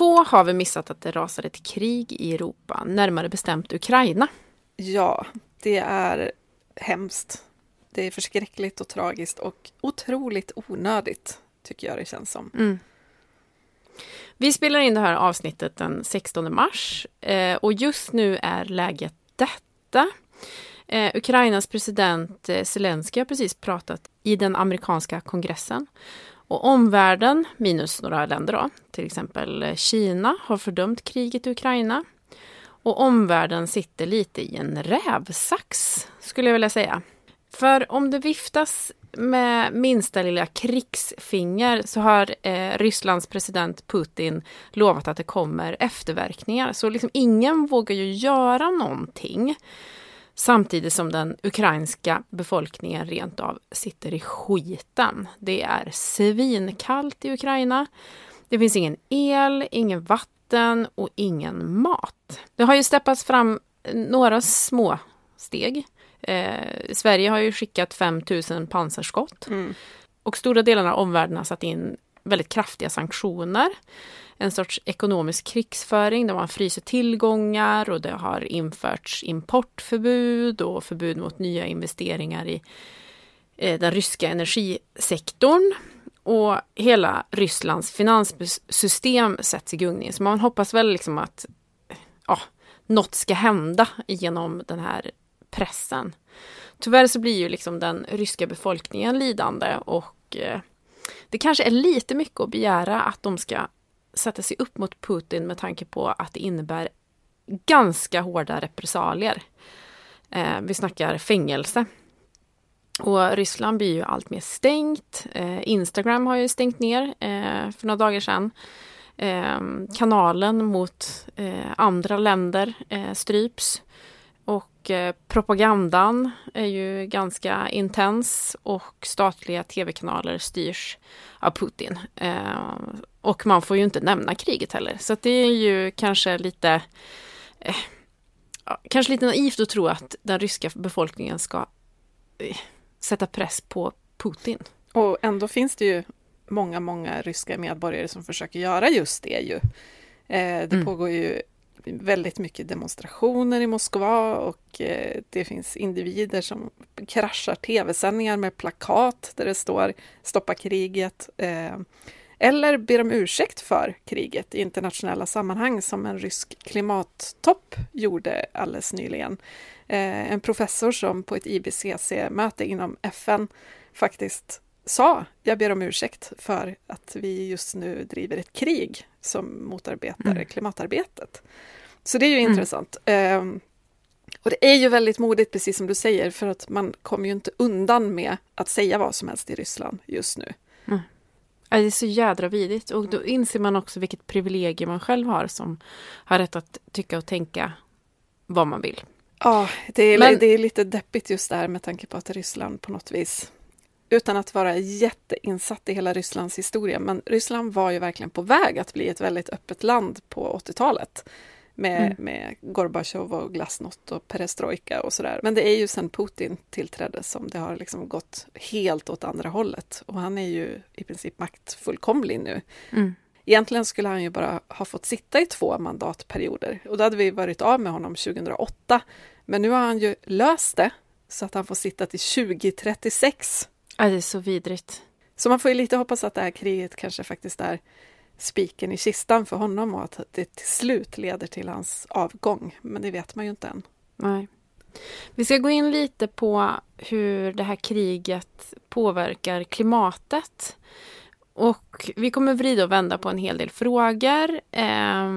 få har vi missat att det rasar ett krig i Europa, närmare bestämt Ukraina. Ja, det är hemskt. Det är förskräckligt och tragiskt och otroligt onödigt, tycker jag det känns som. Mm. Vi spelar in det här avsnittet den 16 mars eh, och just nu är läget detta. Eh, Ukrainas president eh, Zelensky har precis pratat i den amerikanska kongressen. Och omvärlden, minus några länder då, till exempel Kina, har fördömt kriget i Ukraina. Och omvärlden sitter lite i en rävsax, skulle jag vilja säga. För om det viftas med minsta lilla krigsfinger så har eh, Rysslands president Putin lovat att det kommer efterverkningar. Så liksom ingen vågar ju göra någonting. Samtidigt som den ukrainska befolkningen rent av sitter i skiten. Det är svinkallt i Ukraina. Det finns ingen el, ingen vatten och ingen mat. Det har ju steppats fram några små steg. Eh, Sverige har ju skickat 5000 pansarskott. Mm. Och stora delar av omvärlden har satt in väldigt kraftiga sanktioner. En sorts ekonomisk krigsföring där man fryser tillgångar och det har införts importförbud och förbud mot nya investeringar i eh, den ryska energisektorn. Och hela Rysslands finanssystem sätts i gungning. Så man hoppas väl liksom att ja, något ska hända genom den här pressen. Tyvärr så blir ju liksom den ryska befolkningen lidande och eh, det kanske är lite mycket att begära att de ska sätta sig upp mot Putin med tanke på att det innebär ganska hårda repressalier. Eh, vi snackar fängelse. Och Ryssland blir ju allt mer stängt. Eh, Instagram har ju stängt ner eh, för några dagar sedan. Eh, kanalen mot eh, andra länder eh, stryps. Och eh, propagandan är ju ganska intens och statliga tv-kanaler styrs av Putin. Eh, och man får ju inte nämna kriget heller, så det är ju kanske lite eh, kanske lite naivt att tro att den ryska befolkningen ska sätta press på Putin. Och ändå finns det ju många, många ryska medborgare som försöker göra just det ju. Det mm. pågår ju väldigt mycket demonstrationer i Moskva och eh, det finns individer som kraschar tv-sändningar med plakat där det står Stoppa kriget eh, eller ber om ursäkt för kriget i internationella sammanhang som en rysk klimattopp gjorde alldeles nyligen. Eh, en professor som på ett IBCC-möte inom FN faktiskt sa jag ber om ursäkt för att vi just nu driver ett krig som motarbetar mm. klimatarbetet. Så det är ju mm. intressant. Um, och det är ju väldigt modigt, precis som du säger, för att man kommer ju inte undan med att säga vad som helst i Ryssland just nu. Mm. Det är så jädra vidigt och då inser man också vilket privilegium man själv har som har rätt att tycka och tänka vad man vill. Ja, det är, Men, det är lite deppigt just där med tanke på att Ryssland på något vis utan att vara jätteinsatt i hela Rysslands historia, men Ryssland var ju verkligen på väg att bli ett väldigt öppet land på 80-talet med, mm. med Gorbatjov och glasnost och perestrojka och sådär. Men det är ju sen Putin tillträdde som det har liksom gått helt åt andra hållet. Och han är ju i princip maktfullkomlig nu. Mm. Egentligen skulle han ju bara ha fått sitta i två mandatperioder och då hade vi varit av med honom 2008. Men nu har han ju löst det så att han får sitta till 2036. Ja, det är så vidrigt. Så man får ju lite hoppas att det här kriget kanske faktiskt är spiken i kistan för honom och att det till slut leder till hans avgång. Men det vet man ju inte än. Nej. Vi ska gå in lite på hur det här kriget påverkar klimatet. Och vi kommer vrida och vända på en hel del frågor eh,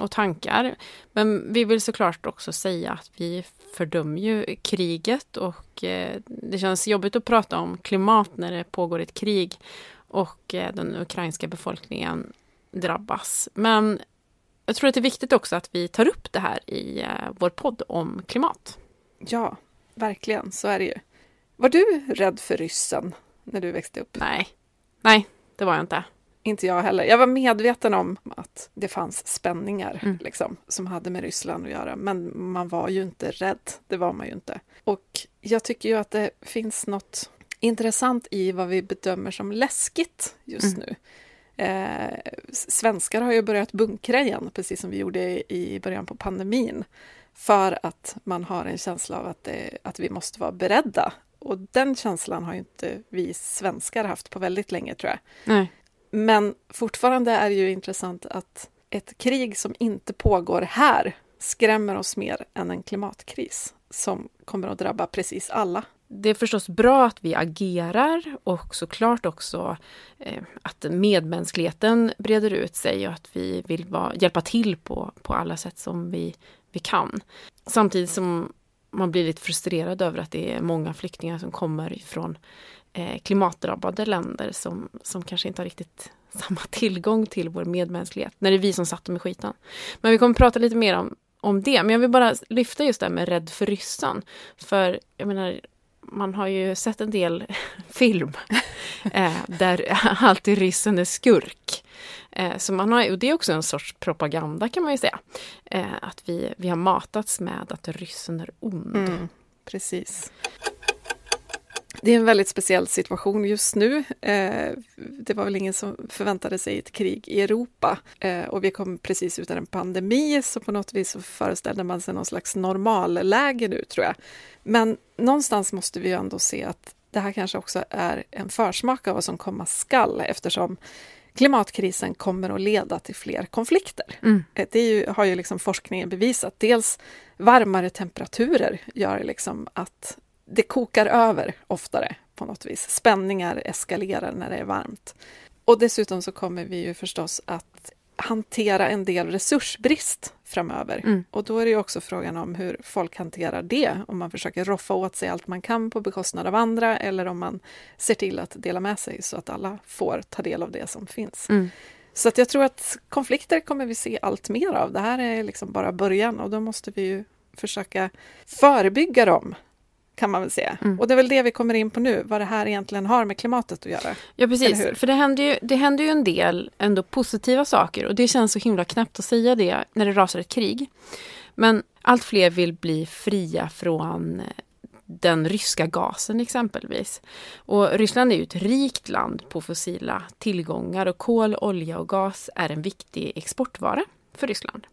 och tankar. Men vi vill såklart också säga att vi fördömer ju kriget och eh, det känns jobbigt att prata om klimat när det pågår ett krig och eh, den ukrainska befolkningen drabbas. Men jag tror att det är viktigt också att vi tar upp det här i eh, vår podd om klimat. Ja, verkligen, så är det ju. Var du rädd för ryssen när du växte upp? Nej, nej, det var jag inte. Inte jag heller. Jag var medveten om att det fanns spänningar mm. liksom, som hade med Ryssland att göra, men man var ju inte rädd. Det var man ju inte. Och jag tycker ju att det finns något intressant i vad vi bedömer som läskigt just mm. nu. Eh, svenskar har ju börjat bunkra igen, precis som vi gjorde i början på pandemin, för att man har en känsla av att, det, att vi måste vara beredda. Och den känslan har ju inte vi svenskar haft på väldigt länge, tror jag. Nej. Men fortfarande är det ju intressant att ett krig som inte pågår här skrämmer oss mer än en klimatkris som kommer att drabba precis alla. Det är förstås bra att vi agerar och såklart också eh, att medmänskligheten breder ut sig och att vi vill hjälpa till på, på alla sätt som vi, vi kan. Samtidigt som man blir lite frustrerad över att det är många flyktingar som kommer ifrån eh, klimatdrabbade länder som, som kanske inte har riktigt samma tillgång till vår medmänsklighet, när det är vi som satt dem i skiten. Men vi kommer prata lite mer om, om det. Men jag vill bara lyfta just det här med rädd för ryssen. För jag menar, man har ju sett en del film eh, där alltid ryssen är skurk. Eh, så man har, och det är också en sorts propaganda kan man ju säga. Eh, att vi, vi har matats med att ryssen är ond. Mm, precis. Det är en väldigt speciell situation just nu. Eh, det var väl ingen som förväntade sig ett krig i Europa och vi kom precis ut ur en pandemi så på något vis så föreställde man sig någon slags normalläge nu tror jag. Men någonstans måste vi ju ändå se att det här kanske också är en försmak av vad som komma skall eftersom klimatkrisen kommer att leda till fler konflikter. Mm. Eh, det ju, har ju liksom forskningen bevisat. Dels varmare temperaturer gör liksom att det kokar över oftare på något vis. Spänningar eskalerar när det är varmt. Och dessutom så kommer vi ju förstås att hantera en del resursbrist framöver. Mm. Och då är det också frågan om hur folk hanterar det, om man försöker roffa åt sig allt man kan på bekostnad av andra eller om man ser till att dela med sig så att alla får ta del av det som finns. Mm. Så att jag tror att konflikter kommer vi se allt mer av. Det här är liksom bara början och då måste vi ju försöka förebygga dem kan man väl säga. Mm. Och det är väl det vi kommer in på nu, vad det här egentligen har med klimatet att göra. Ja precis, för det händer, ju, det händer ju en del ändå positiva saker och det känns så himla knäppt att säga det när det rasar ett krig. Men allt fler vill bli fria från den ryska gasen exempelvis. Och Ryssland är ju ett rikt land på fossila tillgångar och kol, olja och gas är en viktig exportvara för Ryssland.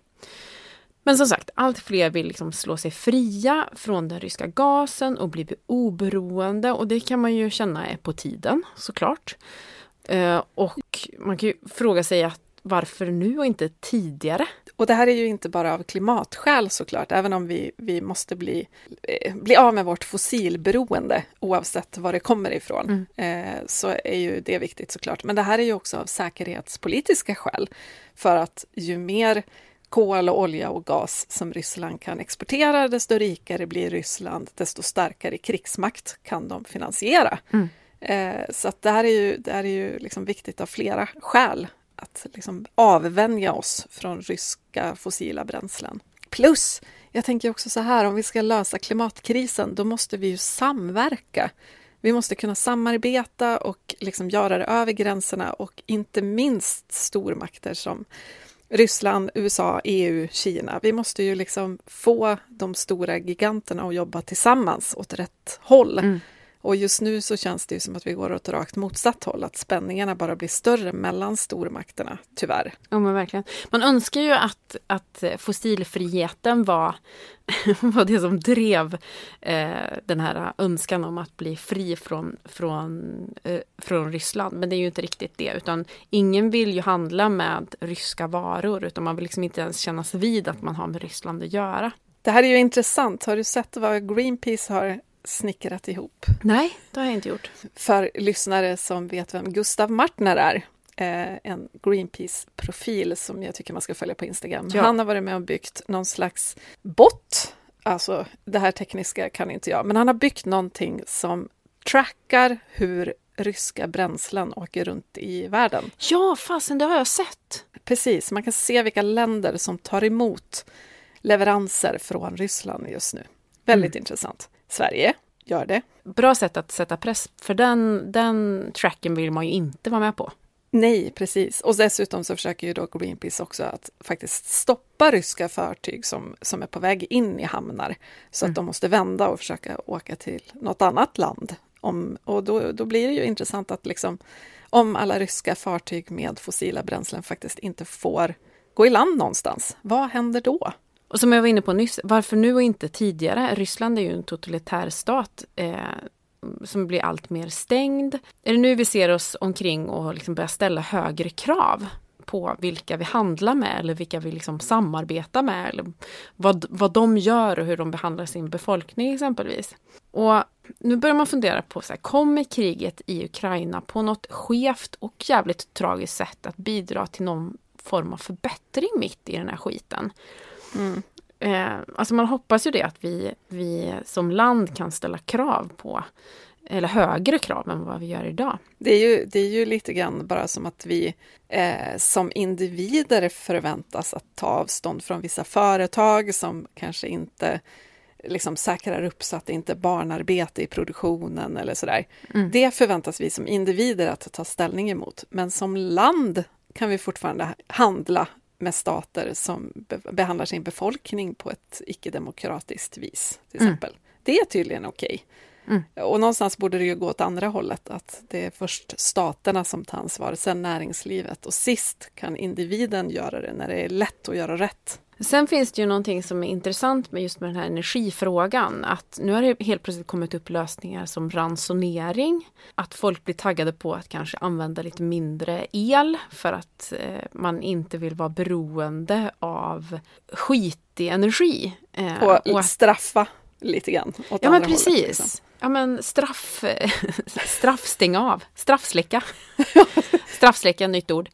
Men som sagt, allt fler vill liksom slå sig fria från den ryska gasen och bli oberoende och det kan man ju känna är på tiden såklart. Eh, och man kan ju fråga sig att varför nu och inte tidigare? Och det här är ju inte bara av klimatskäl såklart, även om vi, vi måste bli, eh, bli av med vårt fossilberoende oavsett var det kommer ifrån, mm. eh, så är ju det viktigt såklart. Men det här är ju också av säkerhetspolitiska skäl, för att ju mer kol, och olja och gas som Ryssland kan exportera, desto rikare blir Ryssland, desto starkare krigsmakt kan de finansiera. Mm. Eh, så att det här är ju, det är ju liksom viktigt av flera skäl, att liksom avvänja oss från ryska fossila bränslen. Plus, jag tänker också så här, om vi ska lösa klimatkrisen, då måste vi ju samverka. Vi måste kunna samarbeta och liksom göra det över gränserna och inte minst stormakter som Ryssland, USA, EU, Kina. Vi måste ju liksom få de stora giganterna att jobba tillsammans åt rätt håll. Mm. Och just nu så känns det ju som att vi går åt rakt motsatt håll, att spänningarna bara blir större mellan stormakterna, tyvärr. Ja, men verkligen. Man önskar ju att, att fossilfriheten var, var det som drev eh, den här önskan om att bli fri från, från, eh, från Ryssland. Men det är ju inte riktigt det, utan ingen vill ju handla med ryska varor, utan man vill liksom inte ens kännas vid att man har med Ryssland att göra. Det här är ju intressant. Har du sett vad Greenpeace har snickrat ihop. Nej, det har jag inte gjort. För lyssnare som vet vem Gustav Martner är, eh, en Greenpeace-profil som jag tycker man ska följa på Instagram. Ja. Han har varit med och byggt någon slags bot, alltså det här tekniska kan inte jag, men han har byggt någonting som trackar hur ryska bränslen åker runt i världen. Ja, fasen, det har jag sett! Precis, man kan se vilka länder som tar emot leveranser från Ryssland just nu. Väldigt mm. intressant. Sverige gör det. Bra sätt att sätta press, för den, den tracken vill man ju inte vara med på. Nej, precis. Och dessutom så försöker ju då Greenpeace också att faktiskt stoppa ryska fartyg som, som är på väg in i hamnar, så mm. att de måste vända och försöka åka till något annat land Om, och då, då blir det ju intressant att liksom, om alla ryska fartyg med fossila bränslen faktiskt inte får gå i land någonstans, vad händer då? Och som jag var inne på nyss, varför nu och inte tidigare? Ryssland är ju en totalitär stat eh, som blir allt mer stängd. Är det nu vi ser oss omkring och liksom börjar ställa högre krav på vilka vi handlar med eller vilka vi liksom samarbetar med eller vad, vad de gör och hur de behandlar sin befolkning exempelvis. Och nu börjar man fundera på, så här, kommer kriget i Ukraina på något skevt och jävligt tragiskt sätt att bidra till någon form av förbättring mitt i den här skiten? Mm. Eh, alltså man hoppas ju det att vi, vi som land kan ställa krav på eller högre krav än vad vi gör idag. Det är ju, det är ju lite grann bara som att vi eh, som individer förväntas att ta avstånd från vissa företag som kanske inte liksom säkrar upp så att det inte är barnarbete i produktionen eller sådär. Mm. Det förväntas vi som individer att ta ställning emot. Men som land kan vi fortfarande handla med stater som be behandlar sin befolkning på ett icke-demokratiskt vis, till mm. exempel. Mm. Det är tydligen okej. Okay. Mm. Och någonstans borde det ju gå åt andra hållet, att det är först staterna som tar ansvar, sen näringslivet och sist kan individen göra det när det är lätt att göra rätt. Sen finns det ju någonting som är intressant med just med den här energifrågan. Att nu har det helt plötsligt kommit upp lösningar som ransonering. Att folk blir taggade på att kanske använda lite mindre el för att eh, man inte vill vara beroende av skitig energi. Eh, och, och straffa lite grann. Ja men precis. Hållet, liksom. Ja men straff, straff stänga av, straffsläcka. straffsläcka, nytt ord.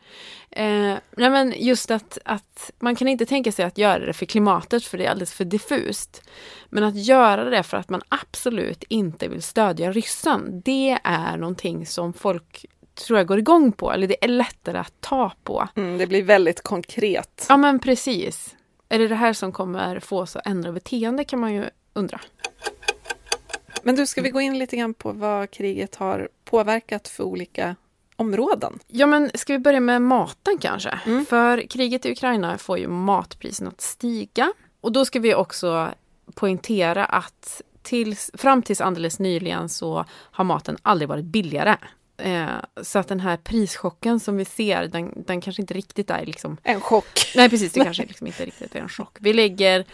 Eh, nej men just att, att man kan inte tänka sig att göra det för klimatet för det är alldeles för diffust. Men att göra det för att man absolut inte vill stödja ryssen, det är någonting som folk tror jag går igång på, eller det är lättare att ta på. Mm, det blir väldigt konkret. Ja men precis. Är det det här som kommer få oss att ändra beteende kan man ju undra. Men du, ska vi gå in lite grann på vad kriget har påverkat för olika områden? Ja, men ska vi börja med maten kanske? Mm. För kriget i Ukraina får ju matpriserna att stiga. Och då ska vi också poängtera att tills, fram tills alldeles nyligen så har maten aldrig varit billigare. Eh, så att den här prischocken som vi ser, den, den kanske inte riktigt är liksom... En chock. Nej, precis. Det kanske liksom inte riktigt är en chock. Vi lägger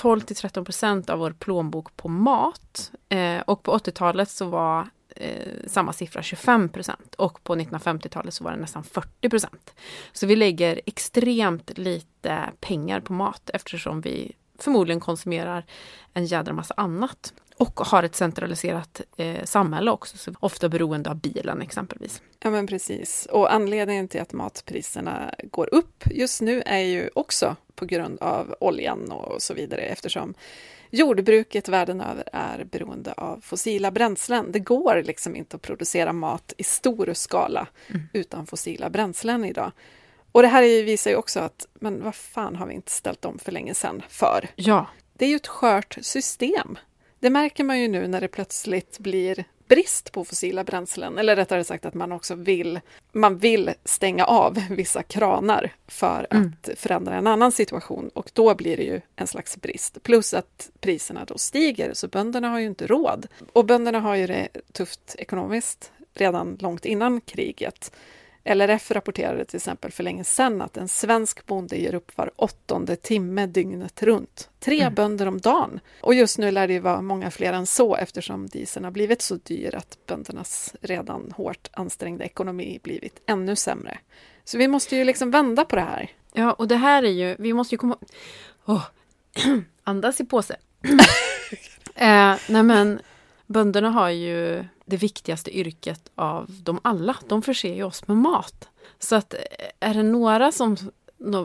12 till 13 procent av vår plånbok på mat. Eh, och på 80-talet så var eh, samma siffra 25 procent och på 1950-talet så var det nästan 40 procent. Så vi lägger extremt lite pengar på mat eftersom vi förmodligen konsumerar en jädra massa annat och har ett centraliserat eh, samhälle också, så ofta beroende av bilen exempelvis. Ja men precis, och anledningen till att matpriserna går upp just nu är ju också på grund av oljan och så vidare eftersom jordbruket världen över är beroende av fossila bränslen. Det går liksom inte att producera mat i stor skala mm. utan fossila bränslen idag. Och det här visar ju också att, men vad fan har vi inte ställt om för länge sedan för? Ja. Det är ju ett skört system. Det märker man ju nu när det plötsligt blir brist på fossila bränslen, eller rättare sagt att man också vill, man vill stänga av vissa kranar för mm. att förändra en annan situation och då blir det ju en slags brist. Plus att priserna då stiger, så bönderna har ju inte råd. Och bönderna har ju det tufft ekonomiskt redan långt innan kriget. LRF rapporterade till exempel för länge sedan att en svensk bonde ger upp var åttonde timme dygnet runt. Tre mm. bönder om dagen. Och just nu lär det vara många fler än så eftersom dieseln har blivit så dyr att böndernas redan hårt ansträngda ekonomi blivit ännu sämre. Så vi måste ju liksom vända på det här. Ja, och det här är ju, vi måste ju komma... Oh. Andas i påse. eh, nej men, bönderna har ju det viktigaste yrket av dem alla. De förser ju oss med mat. Så att eh, är det några som,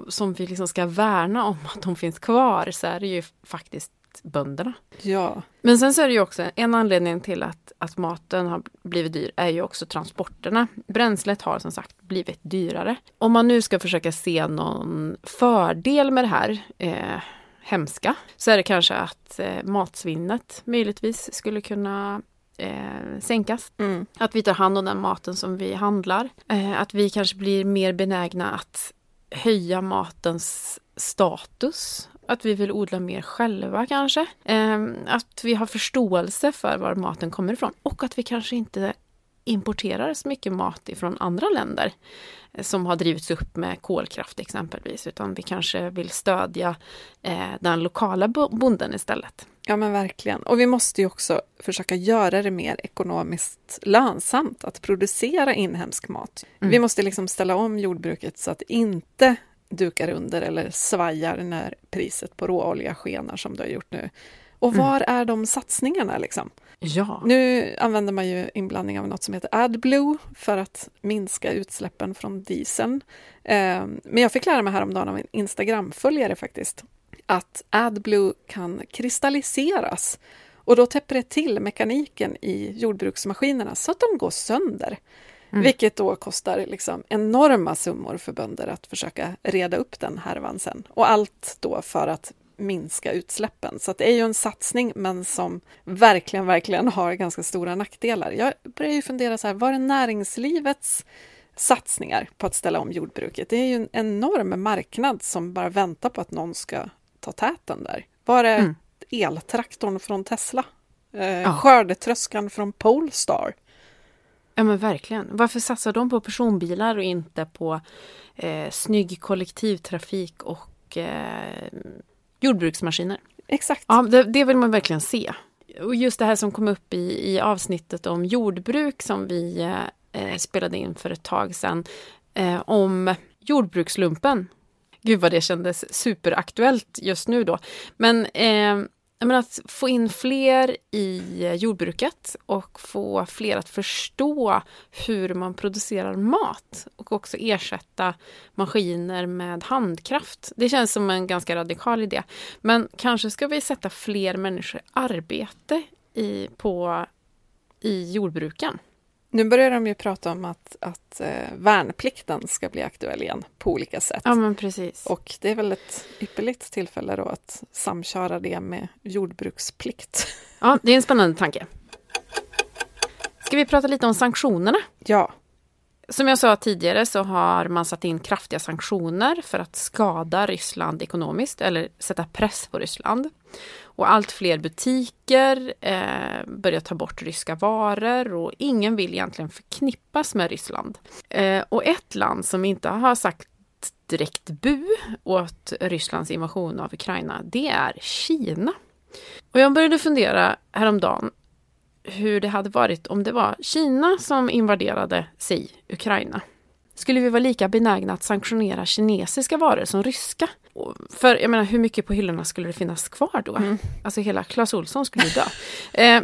som vi liksom ska värna om att de finns kvar så är det ju faktiskt bönderna. Ja. Men sen så är det ju också en anledning till att, att maten har blivit dyr är ju också transporterna. Bränslet har som sagt blivit dyrare. Om man nu ska försöka se någon fördel med det här eh, hemska så är det kanske att eh, matsvinnet möjligtvis skulle kunna eh, sänkas. Mm. Att vi tar hand om den maten som vi handlar. Eh, att vi kanske blir mer benägna att höja matens status. Att vi vill odla mer själva kanske. Eh, att vi har förståelse för var maten kommer ifrån och att vi kanske inte importerar så mycket mat ifrån andra länder eh, som har drivits upp med kolkraft exempelvis, utan vi kanske vill stödja eh, den lokala bonden istället. Ja men verkligen. Och vi måste ju också försöka göra det mer ekonomiskt lönsamt att producera inhemsk mat. Mm. Vi måste liksom ställa om jordbruket så att inte dukar under eller svajar när priset på råolja skenar som det har gjort nu. Och mm. var mm. är de satsningarna liksom? Ja. Nu använder man ju inblandning av något som heter AdBlue för att minska utsläppen från dieseln. Ehm, men jag fick lära mig häromdagen av en Instagram-följare faktiskt att AdBlue kan kristalliseras och då täpper det till mekaniken i jordbruksmaskinerna så att de går sönder. Mm. Vilket då kostar liksom enorma summor för bönder att försöka reda upp den härvan sen. Och allt då för att minska utsläppen. Så det är ju en satsning, men som verkligen, verkligen har ganska stora nackdelar. Jag börjar ju fundera så här, var är näringslivets satsningar på att ställa om jordbruket? Det är ju en enorm marknad som bara väntar på att någon ska ta täten där. Var är mm. eltraktorn från Tesla? Eh, ja. Skördetröskan från Polestar? Ja men verkligen. Varför satsar de på personbilar och inte på eh, snygg kollektivtrafik och eh, jordbruksmaskiner. Exakt. Ja, det, det, vill man verkligen se. Och just det här som kom upp i, i avsnittet om jordbruk som vi eh, spelade in för ett tag sedan. Eh, om jordbrukslumpen. Gud vad det kändes superaktuellt just nu då. Men eh, men att få in fler i jordbruket och få fler att förstå hur man producerar mat och också ersätta maskiner med handkraft. Det känns som en ganska radikal idé. Men kanske ska vi sätta fler människor i arbete i, på, i jordbruken. Nu börjar de ju prata om att, att eh, värnplikten ska bli aktuell igen på olika sätt. Ja, men precis. Och det är väl ett ypperligt tillfälle då att samköra det med jordbruksplikt. Ja, det är en spännande tanke. Ska vi prata lite om sanktionerna? Ja. Som jag sa tidigare så har man satt in kraftiga sanktioner för att skada Ryssland ekonomiskt eller sätta press på Ryssland. Och allt fler butiker eh, börjar ta bort ryska varor och ingen vill egentligen förknippas med Ryssland. Eh, och ett land som inte har sagt direkt bu åt Rysslands invasion av Ukraina, det är Kina. Och jag började fundera häromdagen hur det hade varit om det var Kina som invaderade sig Ukraina. Skulle vi vara lika benägna att sanktionera kinesiska varor som ryska? För jag menar, hur mycket på hyllorna skulle det finnas kvar då? Mm. Alltså hela Clas Ohlson skulle dö. eh,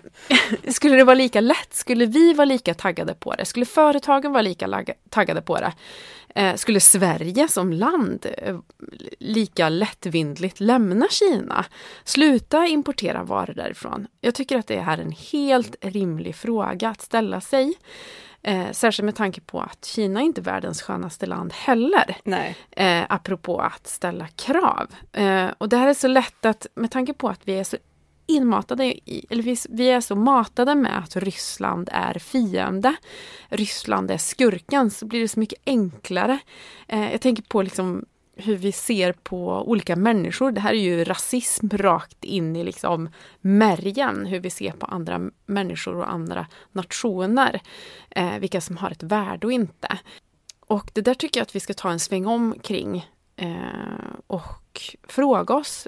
skulle det vara lika lätt? Skulle vi vara lika taggade på det? Skulle företagen vara lika taggade på det? Eh, skulle Sverige som land eh, lika lättvindligt lämna Kina? Sluta importera varor därifrån? Jag tycker att det här är en helt rimlig fråga att ställa sig. Eh, särskilt med tanke på att Kina är inte världens skönaste land heller. Nej. Eh, apropå att ställa krav. Eh, och det här är så lätt att, med tanke på att vi är så inmatade, i, eller vi, vi är så matade med att Ryssland är fiende, Ryssland är skurken, så blir det så mycket enklare. Eh, jag tänker på liksom hur vi ser på olika människor. Det här är ju rasism rakt in i liksom märgen, hur vi ser på andra människor och andra nationer. Eh, vilka som har ett värde och inte. Och det där tycker jag att vi ska ta en sväng om kring eh, och fråga oss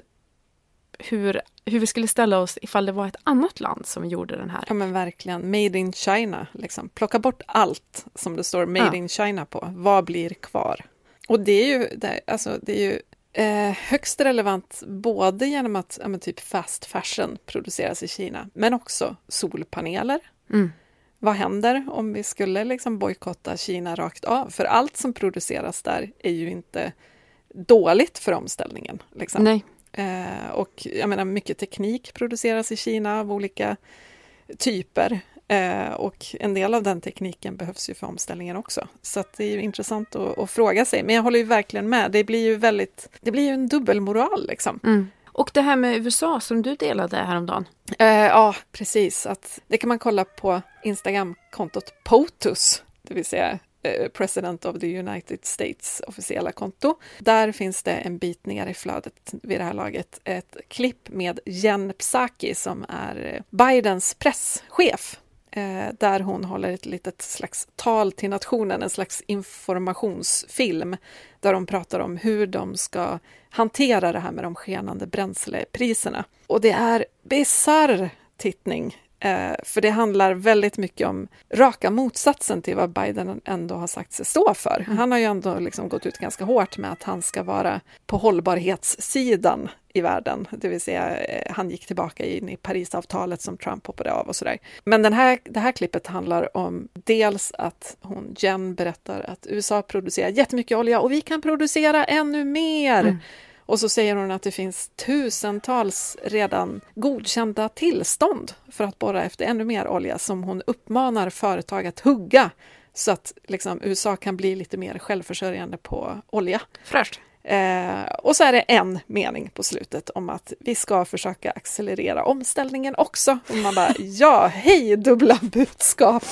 hur, hur vi skulle ställa oss ifall det var ett annat land som gjorde den här. Ja men verkligen, Made in China. Liksom. Plocka bort allt som det står Made ja. in China på. Vad blir kvar? Och det är ju, det, alltså, det är ju eh, högst relevant både genom att ja, typ fast fashion produceras i Kina, men också solpaneler. Mm. Vad händer om vi skulle liksom bojkotta Kina rakt av? För allt som produceras där är ju inte dåligt för omställningen. Liksom. Nej. Eh, och jag menar, mycket teknik produceras i Kina av olika typer. Eh, och en del av den tekniken behövs ju för omställningen också. Så det är ju intressant att, att, fråga sig. Men jag håller ju verkligen med. Det blir ju väldigt, det blir ju en dubbelmoral liksom. Mm. Och det här med USA som du delade häromdagen? Eh, ja, precis. Att, det kan man kolla på Instagramkontot POTUS, det vill säga eh, President of the United States officiella konto. Där finns det en bit ner i flödet vid det här laget ett klipp med Jen Psaki som är Bidens presschef eh, där hon håller ett litet slags tal till nationen, en slags informationsfilm där hon pratar om hur de ska hantera det här med de skenande bränslepriserna. Och det är bisarr tittning Eh, för det handlar väldigt mycket om raka motsatsen till vad Biden ändå har sagt sig stå för. Mm. Han har ju ändå liksom gått ut ganska hårt med att han ska vara på hållbarhetssidan i världen, det vill säga eh, han gick tillbaka in i Parisavtalet som Trump hoppade av och sådär. Men den här, det här klippet handlar om dels att hon, Jen, berättar att USA producerar jättemycket olja och vi kan producera ännu mer. Mm. Och så säger hon att det finns tusentals redan godkända tillstånd för att borra efter ännu mer olja som hon uppmanar företag att hugga så att liksom, USA kan bli lite mer självförsörjande på olja. Fräscht! Eh, och så är det en mening på slutet om att vi ska försöka accelerera omställningen också. Och man bara, ja, hej dubbla budskap!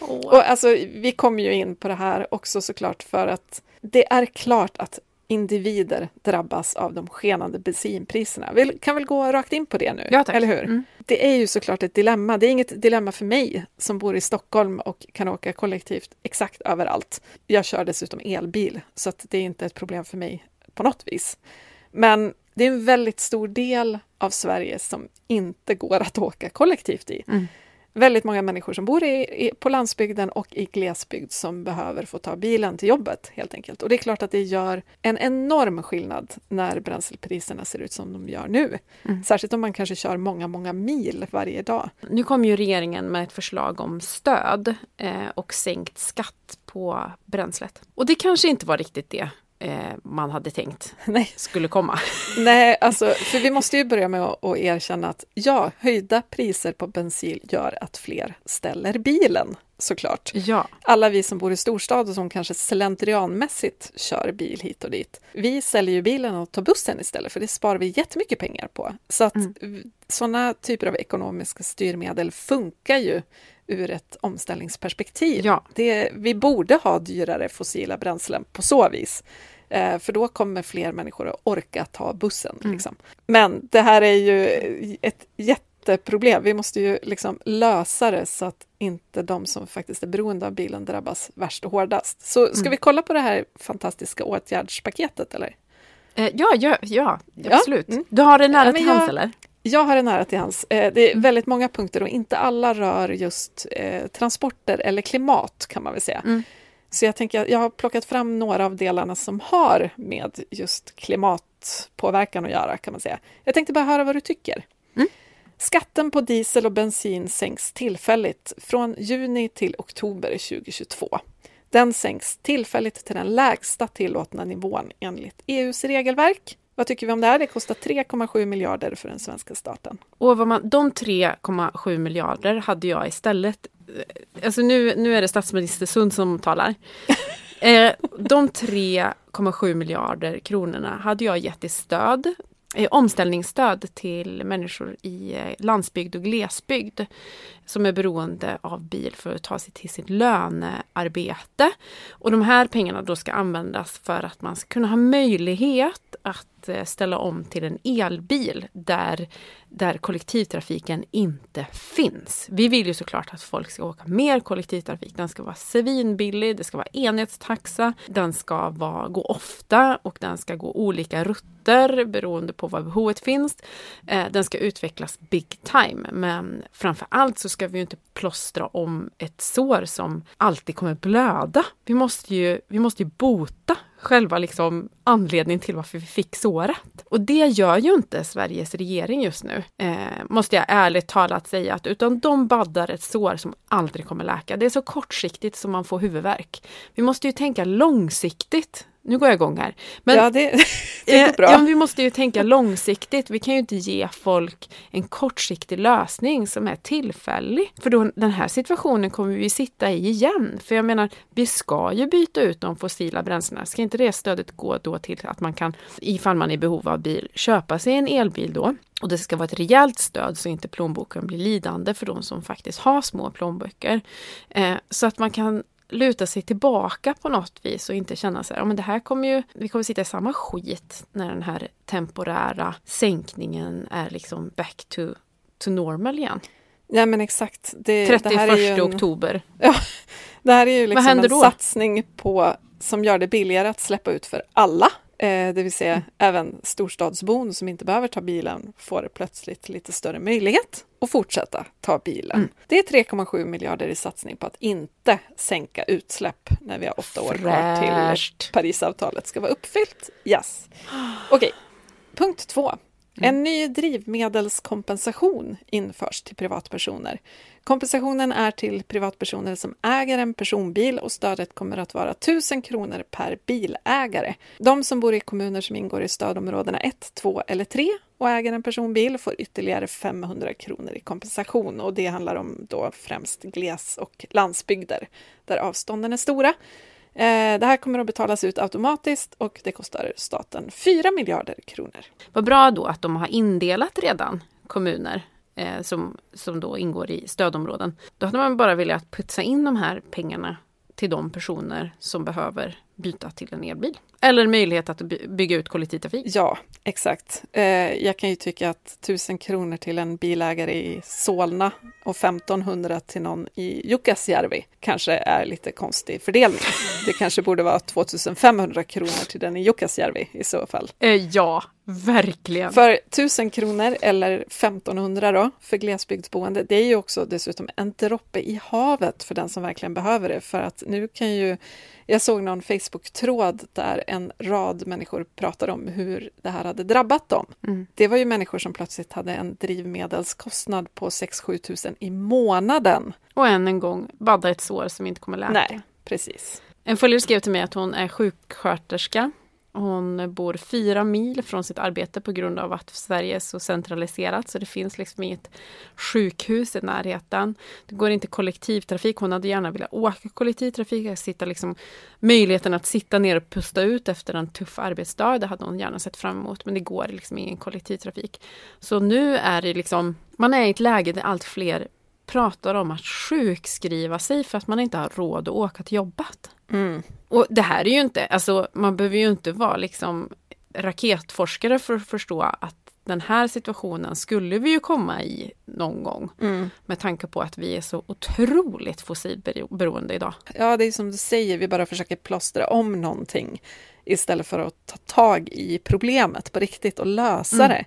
Oh. Och alltså, vi kommer ju in på det här också såklart för att det är klart att individer drabbas av de skenande bensinpriserna. Vi kan väl gå rakt in på det nu, ja, eller hur? Mm. Det är ju såklart ett dilemma. Det är inget dilemma för mig som bor i Stockholm och kan åka kollektivt exakt överallt. Jag kör dessutom elbil, så att det är inte ett problem för mig på något vis. Men det är en väldigt stor del av Sverige som inte går att åka kollektivt i. Mm väldigt många människor som bor i, i, på landsbygden och i glesbygd som behöver få ta bilen till jobbet helt enkelt. Och det är klart att det gör en enorm skillnad när bränslepriserna ser ut som de gör nu. Mm. Särskilt om man kanske kör många, många mil varje dag. Nu kom ju regeringen med ett förslag om stöd eh, och sänkt skatt på bränslet. Och det kanske inte var riktigt det eh, man hade tänkt Nej. skulle komma. Nej, alltså, för vi måste ju börja med att, att erkänna att ja, höjda priser på bensin gör att fler ställer bilen såklart. Ja. Alla vi som bor i storstad och som kanske slentrianmässigt kör bil hit och dit. Vi säljer ju bilen och tar bussen istället, för det sparar vi jättemycket pengar på. Så att mm. sådana typer av ekonomiska styrmedel funkar ju ur ett omställningsperspektiv. Ja. Det, vi borde ha dyrare fossila bränslen på så vis. Eh, för då kommer fler människor att orka ta bussen. Mm. Liksom. Men det här är ju ett jätteproblem. Vi måste ju liksom lösa det så att inte de som faktiskt är beroende av bilen drabbas värst och hårdast. Så ska mm. vi kolla på det här fantastiska åtgärdspaketet eller? Eh, ja, ja, ja, absolut. Ja. Mm. Du har det nära ja, till hands eller? Jag har det nära till hands. Eh, det är mm. väldigt många punkter och inte alla rör just transporter eller klimat kan man väl säga. Mm. Så jag tänker jag har plockat fram några av delarna som har med just klimatpåverkan att göra kan man säga. Jag tänkte bara höra vad du tycker. Mm. Skatten på diesel och bensin sänks tillfälligt från juni till oktober 2022. Den sänks tillfälligt till den lägsta tillåtna nivån enligt EUs regelverk. Vad tycker vi om det här? Det kostar 3,7 miljarder för den svenska staten. Och vad man, de 3,7 miljarder hade jag istället... Alltså nu, nu är det statsminister Sund som talar. eh, de 3,7 miljarder kronorna hade jag gett i stöd eh, omställningsstöd till människor i eh, landsbygd och glesbygd som är beroende av bil för att ta sig till sitt lönearbete. Och de här pengarna då ska användas för att man ska kunna ha möjlighet att eh, ställa om till en elbil där, där kollektivtrafiken inte finns. Vi vill ju såklart att folk ska åka mer kollektivtrafik. Den ska vara svinbillig, det ska vara enhetstaxa, den ska vara, gå ofta och den ska gå olika rutter beroende på var behovet finns. Eh, den ska utvecklas big time, men framför allt så ska vi inte plåstra om ett sår som alltid kommer blöda. Vi måste ju, vi måste ju bota själva liksom anledningen till varför vi fick såret. Och det gör ju inte Sveriges regering just nu, eh, måste jag ärligt talat säga, att, utan de baddar ett sår som aldrig kommer läka. Det är så kortsiktigt som man får huvudvärk. Vi måste ju tänka långsiktigt nu går jag igång här. Men, ja, det, det går bra. Ja, vi måste ju tänka långsiktigt. Vi kan ju inte ge folk en kortsiktig lösning som är tillfällig. För då, den här situationen kommer vi sitta i igen. För jag menar, vi ska ju byta ut de fossila bränslena. Ska inte det stödet gå då till att man kan, ifall man är i behov av bil, köpa sig en elbil då? Och det ska vara ett rejält stöd så inte plånboken blir lidande för de som faktiskt har små plånböcker. Eh, så att man kan luta sig tillbaka på något vis och inte känna så här, ja men det här kommer ju, vi kommer sitta i samma skit när den här temporära sänkningen är liksom back to, to normal igen. Ja men exakt. Det, 31 det en, oktober. Ja, det här är ju liksom en satsning på, som gör det billigare att släppa ut för alla. Eh, det vill säga mm. även storstadsbon som inte behöver ta bilen får plötsligt lite större möjlighet att fortsätta ta bilen. Mm. Det är 3,7 miljarder i satsning på att inte sänka utsläpp när vi har åtta år kvar till Parisavtalet ska vara uppfyllt. Yes. Okej, okay. punkt två. Mm. En ny drivmedelskompensation införs till privatpersoner. Kompensationen är till privatpersoner som äger en personbil och stödet kommer att vara 1000 kronor per bilägare. De som bor i kommuner som ingår i stödområdena 1, 2 eller 3 och äger en personbil får ytterligare 500 kronor i kompensation och det handlar om då främst gles och landsbygder där avstånden är stora. Eh, det här kommer att betalas ut automatiskt och det kostar staten 4 miljarder kronor. Vad bra då att de har indelat redan kommuner eh, som, som då ingår i stödområden. Då hade man bara velat putsa in de här pengarna till de personer som behöver byta till en elbil. Eller möjlighet att bygga ut kollektivtrafik. Ja, exakt. Eh, jag kan ju tycka att 1000 kronor till en bilägare i Solna och 1500 till någon i Jukkasjärvi kanske är lite konstig fördelning. Det kanske borde vara 2500 kronor till den i Jukkasjärvi i så fall. Eh, ja, verkligen. För 1000 kronor eller 1500 då för glesbygdsboende, det är ju också dessutom en droppe i havet för den som verkligen behöver det. För att nu kan ju jag såg någon Facebook-tråd där en rad människor pratade om hur det här hade drabbat dem. Mm. Det var ju människor som plötsligt hade en drivmedelskostnad på 6-7 tusen i månaden. Och än en gång badda ett sår som inte kommer läka. Nej, precis. En följare skrev till mig att hon är sjuksköterska hon bor fyra mil från sitt arbete på grund av att Sverige är så centraliserat så det finns liksom inget sjukhus i närheten. Det går inte kollektivtrafik. Hon hade gärna velat åka kollektivtrafik, sitta liksom, möjligheten att sitta ner och pusta ut efter en tuff arbetsdag. Det hade hon gärna sett fram emot men det går liksom ingen kollektivtrafik. Så nu är det liksom, man är i ett läge där allt fler pratar om att sjukskriva sig för att man inte har råd att åka till jobbet. Mm. Och det här är ju inte, alltså man behöver ju inte vara liksom raketforskare för att förstå att den här situationen skulle vi ju komma i någon gång. Mm. Med tanke på att vi är så otroligt fossilberoende idag. Ja, det är som du säger, vi bara försöker plåstra om någonting istället för att ta tag i problemet på riktigt och lösa mm. det.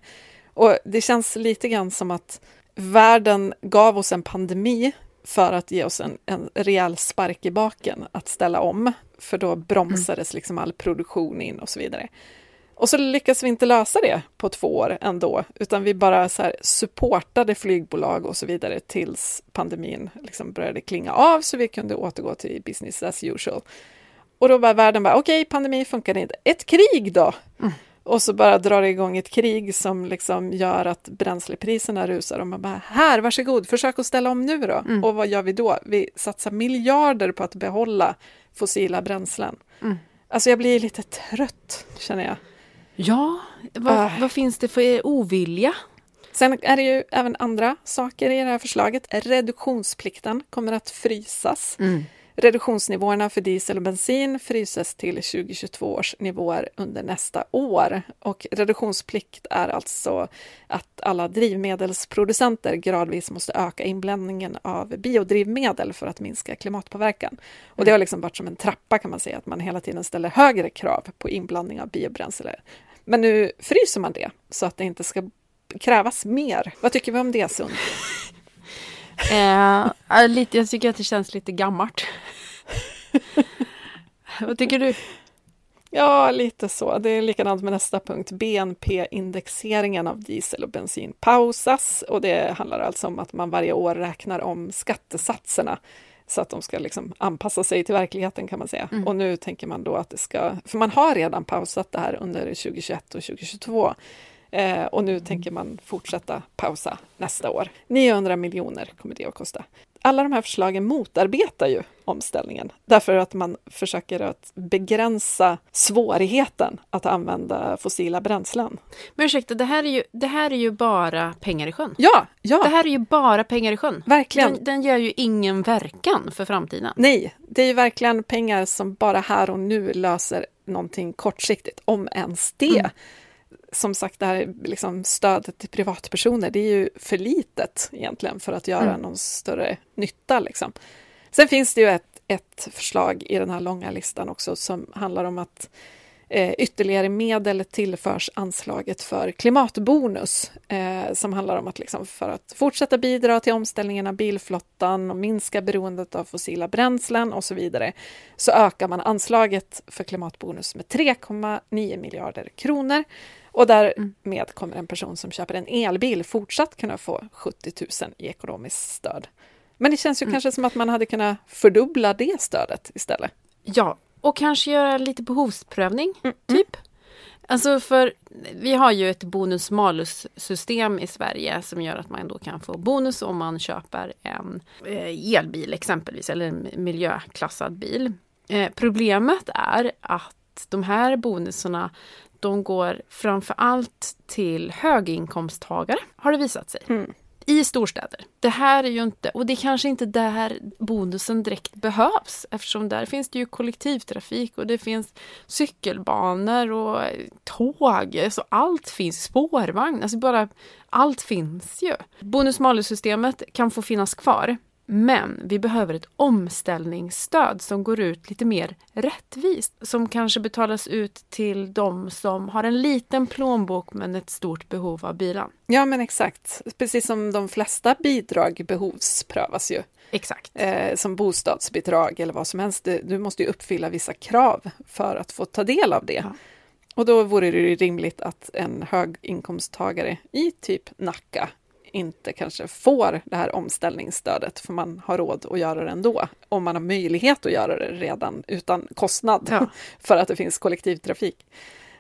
Och det känns lite grann som att världen gav oss en pandemi för att ge oss en, en rejäl spark i baken att ställa om, för då bromsades mm. liksom all produktion in och så vidare. Och så lyckas vi inte lösa det på två år ändå, utan vi bara så här supportade flygbolag och så vidare tills pandemin liksom började klinga av så vi kunde återgå till business as usual. Och då var världen bara, okej, okay, pandemi funkar inte. Ett krig då? Mm. Och så bara drar det igång ett krig som liksom gör att bränslepriserna rusar och man bara, här, varsågod, försök att ställa om nu då. Mm. Och vad gör vi då? Vi satsar miljarder på att behålla fossila bränslen. Mm. Alltså jag blir lite trött, känner jag. Ja, vad, uh. vad finns det för ovilja? Sen är det ju även andra saker i det här förslaget. Reduktionsplikten kommer att frysas. Mm. Reduktionsnivåerna för diesel och bensin fryses till 2022 års nivåer under nästa år. Och reduktionsplikt är alltså att alla drivmedelsproducenter gradvis måste öka inblandningen av biodrivmedel för att minska klimatpåverkan. Och det har liksom varit som en trappa kan man säga, att man hela tiden ställer högre krav på inblandning av biobränsle. Men nu fryser man det så att det inte ska krävas mer. Vad tycker vi om det, Sund? Eh, lite, jag tycker att det känns lite gammalt. Vad tycker du? Ja, lite så. Det är likadant med nästa punkt. BNP-indexeringen av diesel och bensin pausas och det handlar alltså om att man varje år räknar om skattesatserna så att de ska liksom anpassa sig till verkligheten kan man säga. Mm. Och nu tänker man då att det ska, för man har redan pausat det här under 2021 och 2022. Eh, och nu tänker man fortsätta pausa nästa år. 900 miljoner kommer det att kosta. alla de här förslagen motarbetar ju omställningen därför att man försöker att begränsa svårigheten att använda fossila bränslen. Men ursäkta, det här är ju, det här är ju bara pengar i sjön. Ja, ja. Det här är ju bara pengar i sjön. Verkligen. Den, den ger ju ingen verkan för framtiden. Nej, det är ju verkligen pengar som bara här och nu löser någonting kortsiktigt, om ens det. Mm som sagt, det här liksom stödet till privatpersoner, det är ju för litet egentligen för att göra mm. någon större nytta. Liksom. Sen finns det ju ett, ett förslag i den här långa listan också som handlar om att eh, ytterligare medel tillförs anslaget för klimatbonus eh, som handlar om att liksom för att fortsätta bidra till omställningen av bilflottan och minska beroendet av fossila bränslen och så vidare så ökar man anslaget för klimatbonus med 3,9 miljarder kronor och därmed kommer en person som köper en elbil fortsatt kunna få 70 000 i ekonomiskt stöd. Men det känns ju mm. kanske som att man hade kunnat fördubbla det stödet istället. Ja, och kanske göra lite behovsprövning, mm. typ. Alltså för vi har ju ett bonus-malus-system i Sverige som gör att man då kan få bonus om man köper en eh, elbil exempelvis, eller en miljöklassad bil. Eh, problemet är att de här bonusarna de går framför allt till höginkomsttagare, har det visat sig. Mm. I storstäder. Det här är ju inte, och det är kanske inte där bonusen direkt behövs eftersom där finns det ju kollektivtrafik och det finns cykelbanor och tåg, så allt finns, spårvagn, alltså bara allt finns ju. Bonus-malus-systemet kan få finnas kvar men vi behöver ett omställningsstöd som går ut lite mer rättvist. Som kanske betalas ut till de som har en liten plånbok men ett stort behov av bilen. Ja men exakt, precis som de flesta bidrag behovsprövas ju. Exakt. Eh, som bostadsbidrag eller vad som helst. Du måste ju uppfylla vissa krav för att få ta del av det. Ja. Och då vore det rimligt att en höginkomsttagare i typ Nacka inte kanske får det här omställningsstödet, för man har råd att göra det ändå, om man har möjlighet att göra det redan utan kostnad, ja. för att det finns kollektivtrafik.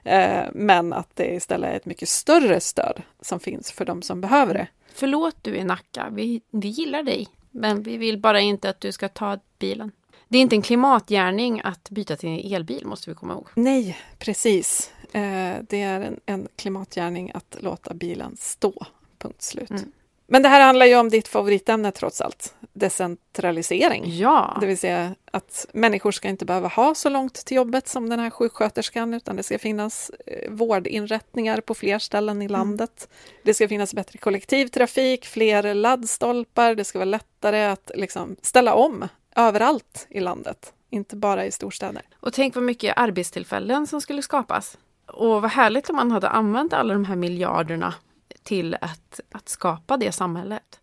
Eh, men att det istället är ett mycket större stöd som finns för de som behöver det. Förlåt du i Nacka, vi, vi gillar dig, men vi vill bara inte att du ska ta bilen. Det är inte en klimatgärning att byta till en elbil, måste vi komma ihåg. Nej, precis. Eh, det är en, en klimatgärning att låta bilen stå Punkt slut. Mm. Men det här handlar ju om ditt favoritämne trots allt, decentralisering. Ja. Det vill säga att människor ska inte behöva ha så långt till jobbet som den här sjuksköterskan, utan det ska finnas eh, vårdinrättningar på fler ställen i mm. landet. Mm. Det ska finnas bättre kollektivtrafik, fler laddstolpar, det ska vara lättare att liksom ställa om överallt i landet, inte bara i storstäder. Och tänk vad mycket arbetstillfällen som skulle skapas. Och vad härligt om man hade använt alla de här miljarderna till att, att skapa det samhället.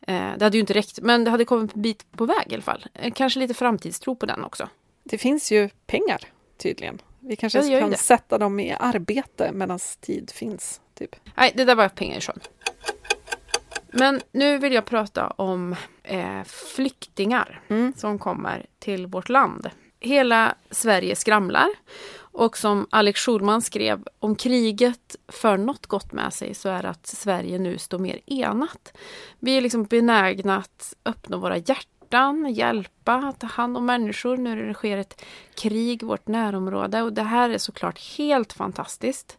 Eh, det hade ju inte räckt, men det hade kommit en bit på väg i alla fall. Eh, kanske lite framtidstro på den också. Det finns ju pengar tydligen. Vi kanske kan det. sätta dem i arbete medan tid finns. Typ. Nej, det där var pengar i sjön. Men nu vill jag prata om eh, flyktingar mm. som kommer till vårt land. Hela Sverige skramlar och som Alex Schulman skrev, om kriget för något gott med sig så är det att Sverige nu står mer enat. Vi är liksom benägna att öppna våra hjärtan, hjälpa, ta hand om människor nu när det sker ett krig i vårt närområde och det här är såklart helt fantastiskt.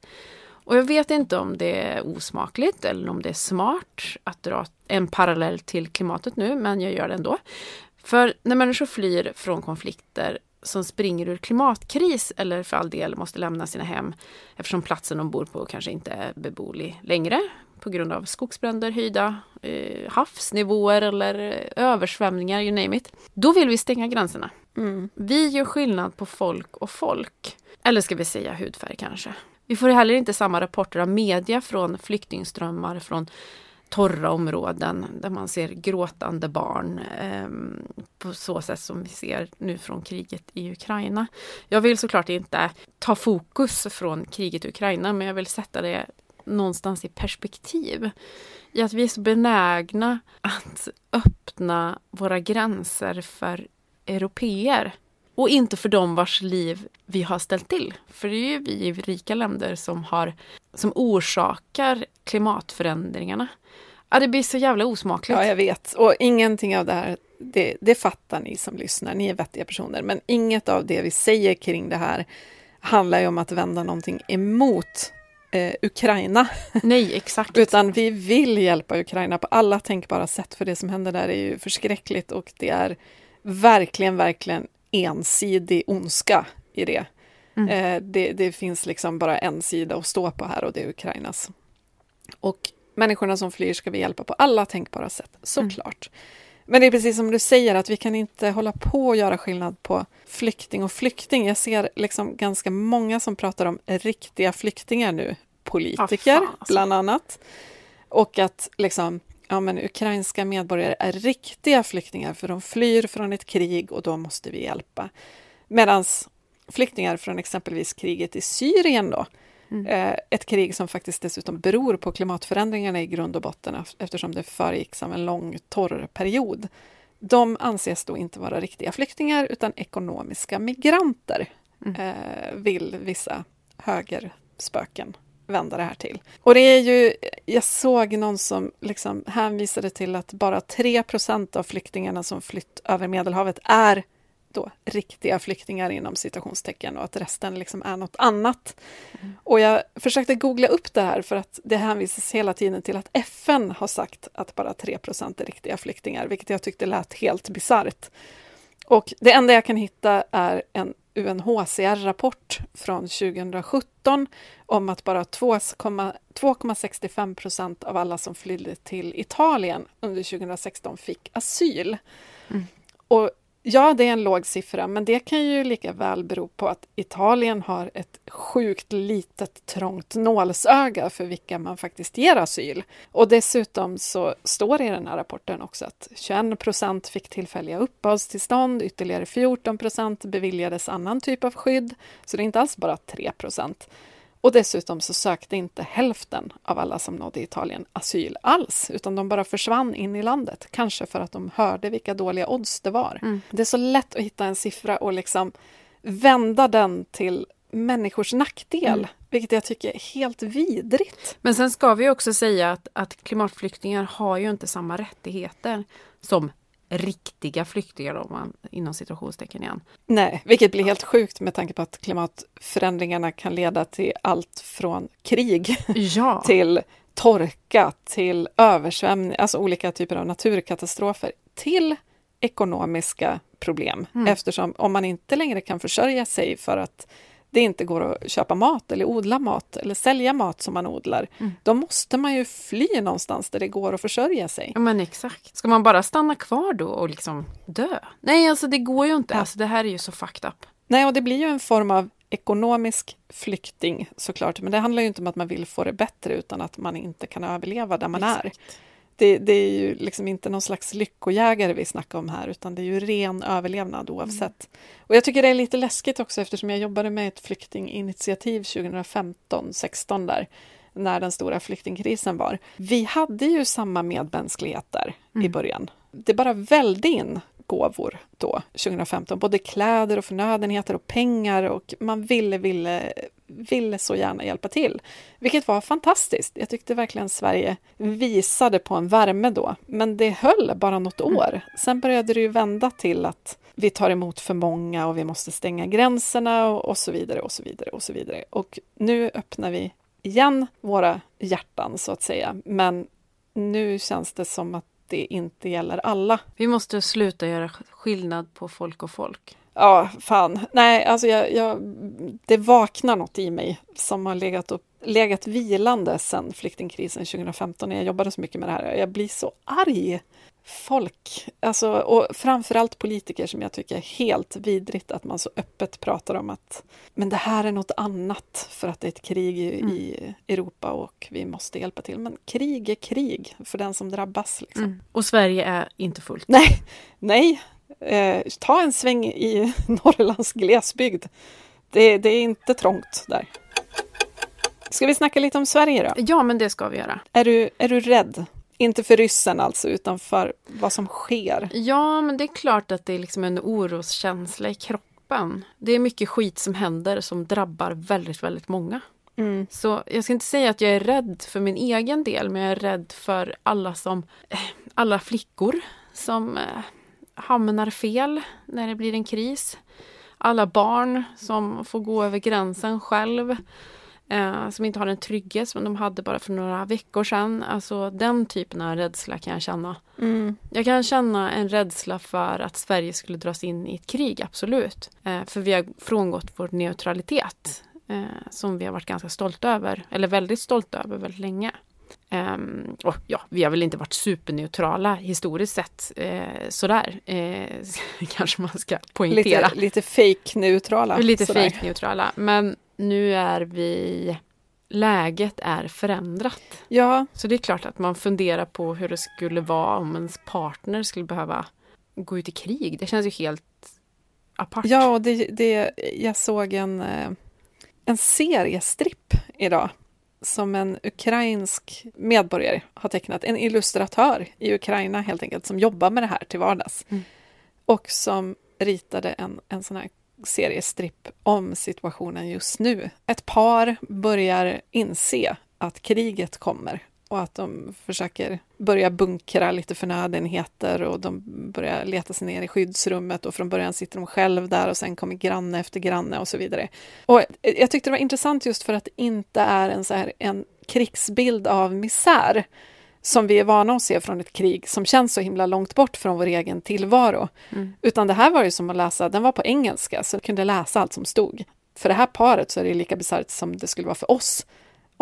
Och jag vet inte om det är osmakligt eller om det är smart att dra en parallell till klimatet nu, men jag gör det ändå. För när människor flyr från konflikter som springer ur klimatkris eller för all del måste lämna sina hem eftersom platsen de bor på kanske inte är beboelig längre på grund av skogsbränder, höjda eh, havsnivåer eller översvämningar, you name it. Då vill vi stänga gränserna. Mm. Vi gör skillnad på folk och folk. Eller ska vi säga hudfärg kanske. Vi får heller inte samma rapporter av media från flyktingströmmar från torra områden där man ser gråtande barn eh, på så sätt som vi ser nu från kriget i Ukraina. Jag vill såklart inte ta fokus från kriget i Ukraina men jag vill sätta det någonstans i perspektiv. I att vi är så benägna att öppna våra gränser för europeer och inte för dem vars liv vi har ställt till. För det är ju vi i rika länder som, har, som orsakar klimatförändringarna Ja, det blir så jävla osmakligt. Ja, jag vet. Och ingenting av det här, det, det fattar ni som lyssnar, ni är vettiga personer, men inget av det vi säger kring det här handlar ju om att vända någonting emot eh, Ukraina. Nej, exakt. Utan vi vill hjälpa Ukraina på alla tänkbara sätt, för det som händer där är ju förskräckligt och det är verkligen, verkligen ensidig ondska i det. Mm. Eh, det, det, finns liksom bara en sida att stå på här och det är Ukrainas. Och människorna som flyr ska vi hjälpa på alla tänkbara sätt, såklart. Mm. Men det är precis som du säger, att vi kan inte hålla på och göra skillnad på flykting och flykting. Jag ser liksom ganska många som pratar om riktiga flyktingar nu, politiker oh, bland annat. Och att liksom, ja men ukrainska medborgare är riktiga flyktingar för de flyr från ett krig och då måste vi hjälpa. Medan flyktingar från exempelvis kriget i Syrien då, Mm. Eh, ett krig som faktiskt dessutom beror på klimatförändringarna i grund och botten eftersom det föregicks av en lång torr period. De anses då inte vara riktiga flyktingar utan ekonomiska migranter, mm. eh, vill vissa högerspöken vända det här till. Och det är ju, jag såg någon som liksom hänvisade till att bara 3% av flyktingarna som flytt över Medelhavet är då riktiga flyktingar inom citationstecken och att resten liksom är något annat. Mm. Och jag försökte googla upp det här för att det hänvisas hela tiden till att FN har sagt att bara 3% är riktiga flyktingar, vilket jag tyckte lät helt bisarrt. Och det enda jag kan hitta är en UNHCR-rapport från 2017 om att bara 2,65 procent av alla som flydde till Italien under 2016 fick asyl. Mm. Och Ja, det är en låg siffra, men det kan ju lika väl bero på att Italien har ett sjukt litet trångt nålsöga för vilka man faktiskt ger asyl. Och dessutom så står det i den här rapporten också att 21 procent fick tillfälliga uppehållstillstånd, ytterligare 14 procent beviljades annan typ av skydd, så det är inte alls bara 3 procent. Och dessutom så sökte inte hälften av alla som nådde Italien asyl alls, utan de bara försvann in i landet. Kanske för att de hörde vilka dåliga odds det var. Mm. Det är så lätt att hitta en siffra och liksom vända den till människors nackdel, mm. vilket jag tycker är helt vidrigt. Men sen ska vi också säga att, att klimatflyktingar har ju inte samma rättigheter som riktiga flyktingar om man inom situationstecken igen. Nej, vilket blir helt sjukt med tanke på att klimatförändringarna kan leda till allt från krig ja. till torka, till översvämning, alltså olika typer av naturkatastrofer, till ekonomiska problem. Mm. Eftersom om man inte längre kan försörja sig för att det inte går att köpa mat eller odla mat eller sälja mat som man odlar, mm. då måste man ju fly någonstans där det går att försörja sig. Ja, men exakt. Ska man bara stanna kvar då och liksom dö? Nej, alltså det går ju inte. Ja. Alltså, det här är ju så fucked up. Nej, och det blir ju en form av ekonomisk flykting såklart, men det handlar ju inte om att man vill få det bättre utan att man inte kan överleva där man exakt. är. Det, det, är ju liksom inte någon slags lyckojägare vi snackar om här, utan det är ju ren överlevnad oavsett. Mm. Och jag tycker det är lite läskigt också eftersom jag jobbade med ett flyktinginitiativ 2015-16 där, när den stora flyktingkrisen var. Vi hade ju samma medmänsklighet där mm. i början. Det bara välde in gåvor då, 2015. Både kläder och förnödenheter och pengar och man ville, ville, ville så gärna hjälpa till. Vilket var fantastiskt. Jag tyckte verkligen Sverige visade på en värme då. Men det höll bara något mm. år. Sen började det ju vända till att vi tar emot för många och vi måste stänga gränserna och, och så vidare och så vidare och så vidare. Och nu öppnar vi igen våra hjärtan så att säga. Men nu känns det som att det inte gäller alla. Vi måste sluta göra skillnad på folk och folk. Ja, fan. Nej, alltså jag, jag, det vaknar något i mig som har legat, upp, legat vilande sedan flyktingkrisen 2015 när jag jobbade så mycket med det här. Jag blir så arg folk, alltså, och framförallt politiker som jag tycker är helt vidrigt att man så öppet pratar om att men det här är något annat för att det är ett krig i, mm. i Europa och vi måste hjälpa till. Men krig är krig för den som drabbas. Liksom. Mm. Och Sverige är inte fullt. Nej, nej. Eh, ta en sväng i Norrlands glesbygd. Det, det är inte trångt där. Ska vi snacka lite om Sverige då? Ja, men det ska vi göra. Är du, är du rädd? Inte för ryssen alltså, utan för vad som sker. Ja, men det är klart att det är liksom en oroskänsla i kroppen. Det är mycket skit som händer som drabbar väldigt, väldigt många. Mm. Så jag ska inte säga att jag är rädd för min egen del, men jag är rädd för alla som, eh, alla flickor som eh, hamnar fel när det blir en kris. Alla barn som får gå över gränsen själv. Eh, som inte har en trygghet som de hade bara för några veckor sedan. Alltså den typen av rädsla kan jag känna. Mm. Jag kan känna en rädsla för att Sverige skulle dras in i ett krig, absolut. Eh, för vi har frångått vår neutralitet. Eh, som vi har varit ganska stolta över, eller väldigt stolta över väldigt länge. Um, och ja, vi har väl inte varit superneutrala historiskt sett uh, sådär. Uh, kanske man ska poängtera. Lite, lite fake-neutrala. Lite fake-neutrala. Men nu är vi... Läget är förändrat. Ja. Så det är klart att man funderar på hur det skulle vara om ens partner skulle behöva gå ut i krig. Det känns ju helt apart. Ja, och det, det, jag såg en, eh, en seriestripp idag som en ukrainsk medborgare har tecknat. En illustratör i Ukraina helt enkelt som jobbar med det här till vardags. Mm. Och som ritade en, en sån här seriestripp om situationen just nu. Ett par börjar inse att kriget kommer och att de försöker börja bunkra lite förnödenheter och de börjar leta sig ner i skyddsrummet och från början sitter de själv där och sen kommer granne efter granne och så vidare. Och jag tyckte det var intressant just för att det inte är en, så här, en krigsbild av misär som vi är vana att se från ett krig som känns så himla långt bort från vår egen tillvaro. Mm. Utan det här var ju som att läsa, den var på engelska så jag kunde läsa allt som stod. För det här paret så är det lika bisarrt som det skulle vara för oss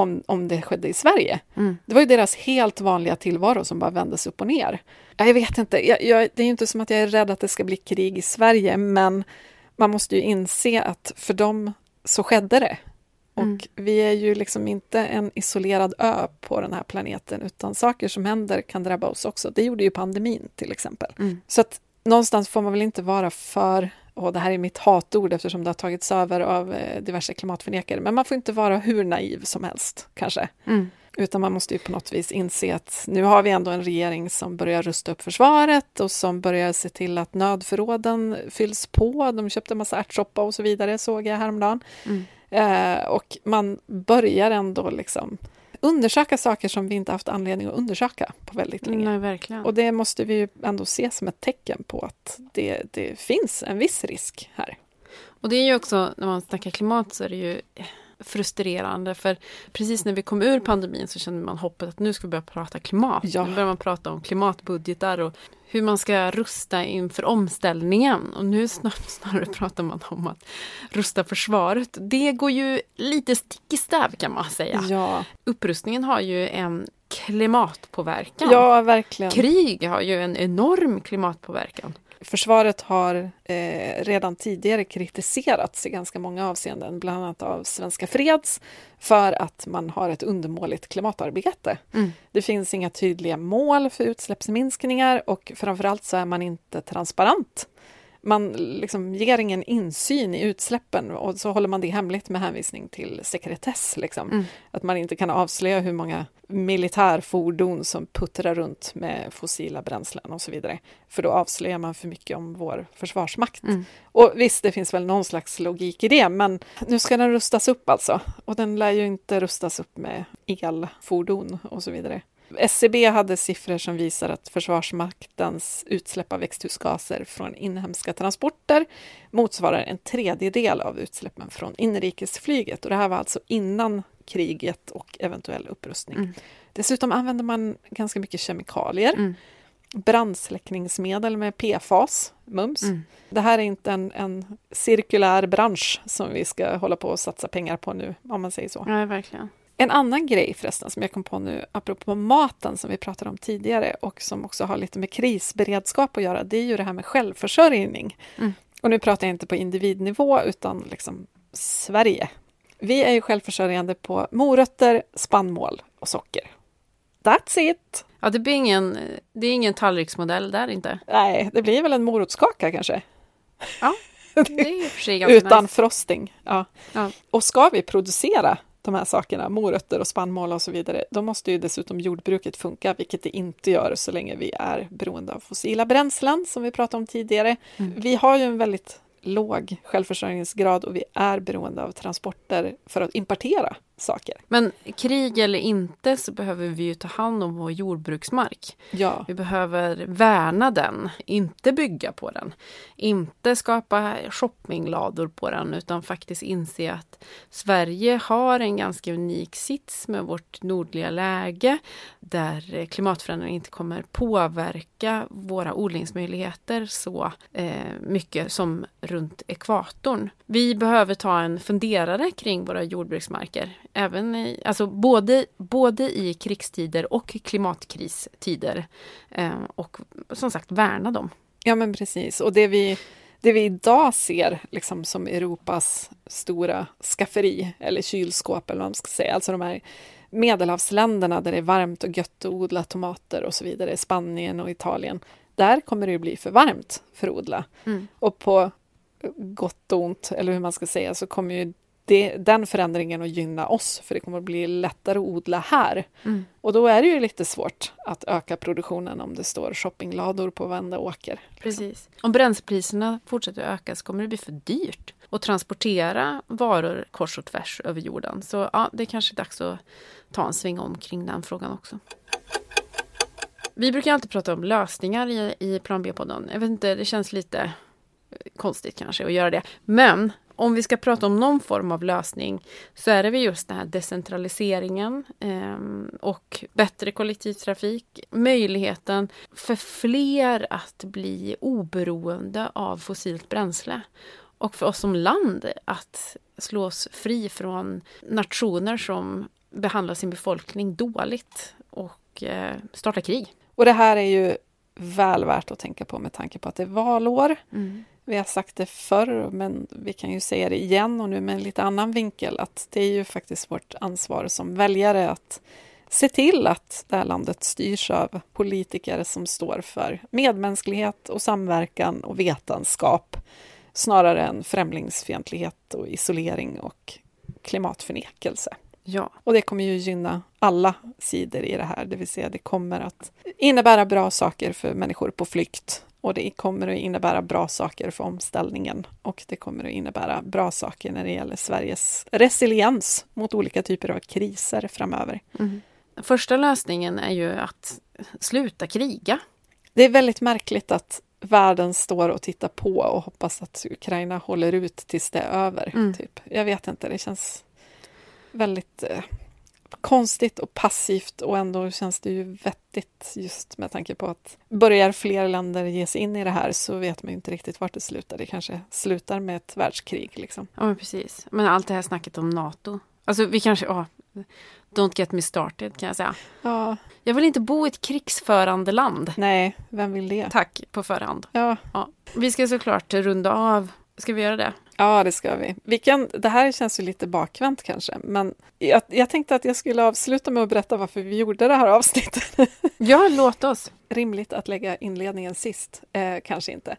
om, om det skedde i Sverige. Mm. Det var ju deras helt vanliga tillvaro som bara vändes upp och ner. Jag vet inte, jag, jag, det är ju inte som att jag är rädd att det ska bli krig i Sverige, men man måste ju inse att för dem så skedde det. Och mm. vi är ju liksom inte en isolerad ö på den här planeten, utan saker som händer kan drabba oss också. Det gjorde ju pandemin till exempel. Mm. Så att någonstans får man väl inte vara för och det här är mitt hatord eftersom det har tagits över av eh, diverse klimatförnekare, men man får inte vara hur naiv som helst kanske. Mm. Utan man måste ju på något vis inse att nu har vi ändå en regering som börjar rusta upp försvaret och som börjar se till att nödförråden fylls på. De köpte en massa ärtsoppa och så vidare, såg jag häromdagen. Mm. Eh, och man börjar ändå liksom undersöka saker som vi inte haft anledning att undersöka på väldigt länge. Nej, verkligen. Och det måste vi ju ändå se som ett tecken på att det, det finns en viss risk här. Och det är ju också, när man snackar klimat så är det ju frustrerande för precis när vi kom ur pandemin så kände man hoppet att nu ska vi börja prata klimat. Ja. Nu börjar man prata om klimatbudgetar och hur man ska rusta inför omställningen. Och nu snarare pratar man om att rusta försvaret. Det går ju lite stick i stäv kan man säga. Ja. Upprustningen har ju en klimatpåverkan. Ja, verkligen. Krig har ju en enorm klimatpåverkan. Försvaret har eh, redan tidigare kritiserats i ganska många avseenden, bland annat av Svenska Freds, för att man har ett undermåligt klimatarbete. Mm. Det finns inga tydliga mål för utsläppsminskningar och framförallt så är man inte transparent man liksom ger ingen insyn i utsläppen och så håller man det hemligt med hänvisning till sekretess. Liksom. Mm. Att man inte kan avslöja hur många militärfordon som puttrar runt med fossila bränslen och så vidare. För då avslöjar man för mycket om vår försvarsmakt. Mm. Och visst, det finns väl någon slags logik i det, men nu ska den rustas upp alltså. Och den lär ju inte rustas upp med elfordon och så vidare. SCB e hade siffror som visar att Försvarsmaktens utsläpp av växthusgaser från inhemska transporter motsvarar en tredjedel av utsläppen från inrikesflyget. Och det här var alltså innan kriget och eventuell upprustning. Mm. Dessutom använder man ganska mycket kemikalier. Mm. Brandsläckningsmedel med PFAS, mums. Mm. Det här är inte en, en cirkulär bransch som vi ska hålla på och satsa pengar på nu, om man säger så. Nej, verkligen. En annan grej förresten som jag kom på nu, apropå maten som vi pratade om tidigare och som också har lite med krisberedskap att göra, det är ju det här med självförsörjning. Mm. Och nu pratar jag inte på individnivå utan liksom Sverige. Vi är ju självförsörjande på morötter, spannmål och socker. That's it! Ja, det blir ingen, det är ingen tallriksmodell där inte. Nej, det blir väl en morotskaka kanske. Ja, det är för sig Utan nice. frosting. Ja. ja. Och ska vi producera de här sakerna, morötter och spannmål och så vidare, då måste ju dessutom jordbruket funka, vilket det inte gör så länge vi är beroende av fossila bränslen, som vi pratade om tidigare. Mm. Vi har ju en väldigt låg självförsörjningsgrad och vi är beroende av transporter för att importera saker. Men krig eller inte så behöver vi ju ta hand om vår jordbruksmark. Ja, Vi behöver värna den, inte bygga på den. Inte skapa shoppinglador på den utan faktiskt inse att Sverige har en ganska unik sits med vårt nordliga läge där klimatförändringen inte kommer påverka våra odlingsmöjligheter så eh, mycket som runt ekvatorn. Vi behöver ta en funderare kring våra jordbruksmarker, även i, alltså både, både i krigstider och klimatkristider eh, och som sagt värna dem. ja men precis. Och det vi, det vi idag ser liksom som Europas stora skafferi, eller kylskåp eller vad man ska säga, alltså de här medelhavsländerna där det är varmt och gött att odla tomater och så vidare, Spanien och Italien, där kommer det bli för varmt för att odla. Mm. Och på gott och ont, eller hur man ska säga, så kommer ju det, den förändringen att gynna oss, för det kommer att bli lättare att odla här. Mm. Och då är det ju lite svårt att öka produktionen om det står shoppinglador på varenda åker. Precis. Om bränslepriserna fortsätter att öka så kommer det bli för dyrt att transportera varor kors och tvärs över jorden. Så ja, det är kanske dags att ta en sväng om kring den frågan också. Vi brukar alltid prata om lösningar i, i Plan B-podden. Jag vet inte, det känns lite konstigt kanske att göra det. Men om vi ska prata om någon form av lösning så är det väl just den här decentraliseringen eh, och bättre kollektivtrafik. Möjligheten för fler att bli oberoende av fossilt bränsle. Och för oss som land att slås fri från nationer som behandlar sin befolkning dåligt och eh, startar krig. Och det här är ju väl värt att tänka på med tanke på att det är valår. Mm. Vi har sagt det förr, men vi kan ju säga det igen och nu med en lite annan vinkel, att det är ju faktiskt vårt ansvar som väljare att se till att det här landet styrs av politiker som står för medmänsklighet och samverkan och vetenskap snarare än främlingsfientlighet och isolering och klimatförnekelse. Ja, Och det kommer ju gynna alla sidor i det här, det vill säga det kommer att innebära bra saker för människor på flykt och det kommer att innebära bra saker för omställningen och det kommer att innebära bra saker när det gäller Sveriges resiliens mot olika typer av kriser framöver. mm. Första lösningen är ju att sluta kriga. Det är väldigt märkligt att världen står och tittar på och hoppas att Ukraina håller ut tills det är över. Mm. Typ. Jag vet inte, det känns väldigt eh, konstigt och passivt och ändå känns det ju vettigt just med tanke på att börjar fler länder ge sig in i det här så vet man ju inte riktigt vart det slutar. Det kanske slutar med ett världskrig liksom. Ja, men precis. Men allt det här snacket om NATO. Alltså vi kanske, ja, don't get me started kan jag säga. Ja, Jag vill inte bo i ett krigsförande land. nej, vem vill det? Tack på förhand. Ja, Ja. Vi ska såklart runda av. Ska vi göra det? Ja, det ska vi. vi kan, det här känns ju lite bakvänt kanske, men jag, jag tänkte att jag skulle avsluta med att berätta varför vi gjorde det här avsnittet. Ja, låt oss. Rimligt att lägga inledningen sist, eh, kanske inte.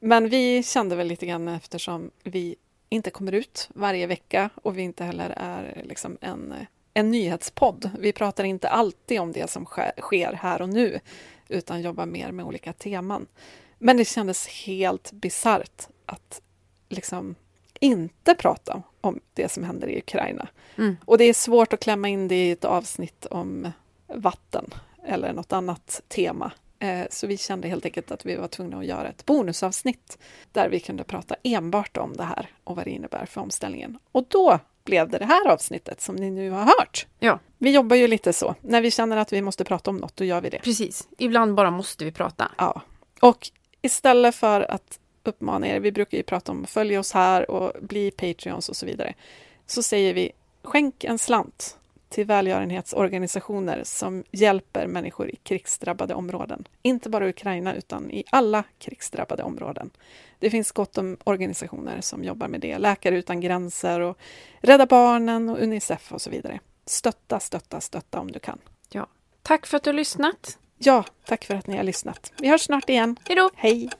Men vi kände väl lite grann eftersom vi inte kommer ut varje vecka och vi inte heller är liksom en, en nyhetspodd. Vi pratar inte alltid om det som sker, här och nu, utan jobbar mer med olika teman. Men det kändes helt bisarrt att liksom inte prata om det som händer i Ukraina. Mm. Och det är svårt att klämma in det i ett avsnitt om vatten eller något annat tema. Eh, Så vi kände helt enkelt att vi var tvungna att göra ett bonusavsnitt där vi kunde prata enbart om det här och vad det innebär för omställningen. Och då blev det det här avsnittet som ni nu har hört. Ja, Vi jobbar ju lite så. När vi känner att vi måste prata om något, då gör vi det. precis. Ibland bara måste vi prata. Ja. Och istället för att uppmana er, vi brukar ju prata om att följa oss här och bli Patreons och så vidare, så säger vi skänk en slant till välgörenhetsorganisationer som hjälper människor i krigsdrabbade områden. Inte bara Ukraina, utan i alla krigsdrabbade områden. Det finns gott om organisationer som jobbar med det. Läkare utan gränser och Rädda Barnen och Unicef och så vidare. Stötta, stötta, stötta om du kan. Tack för att du har lyssnat. Ja, tack för att ni har lyssnat. Vi hörs snart igen. Hej då! Hej!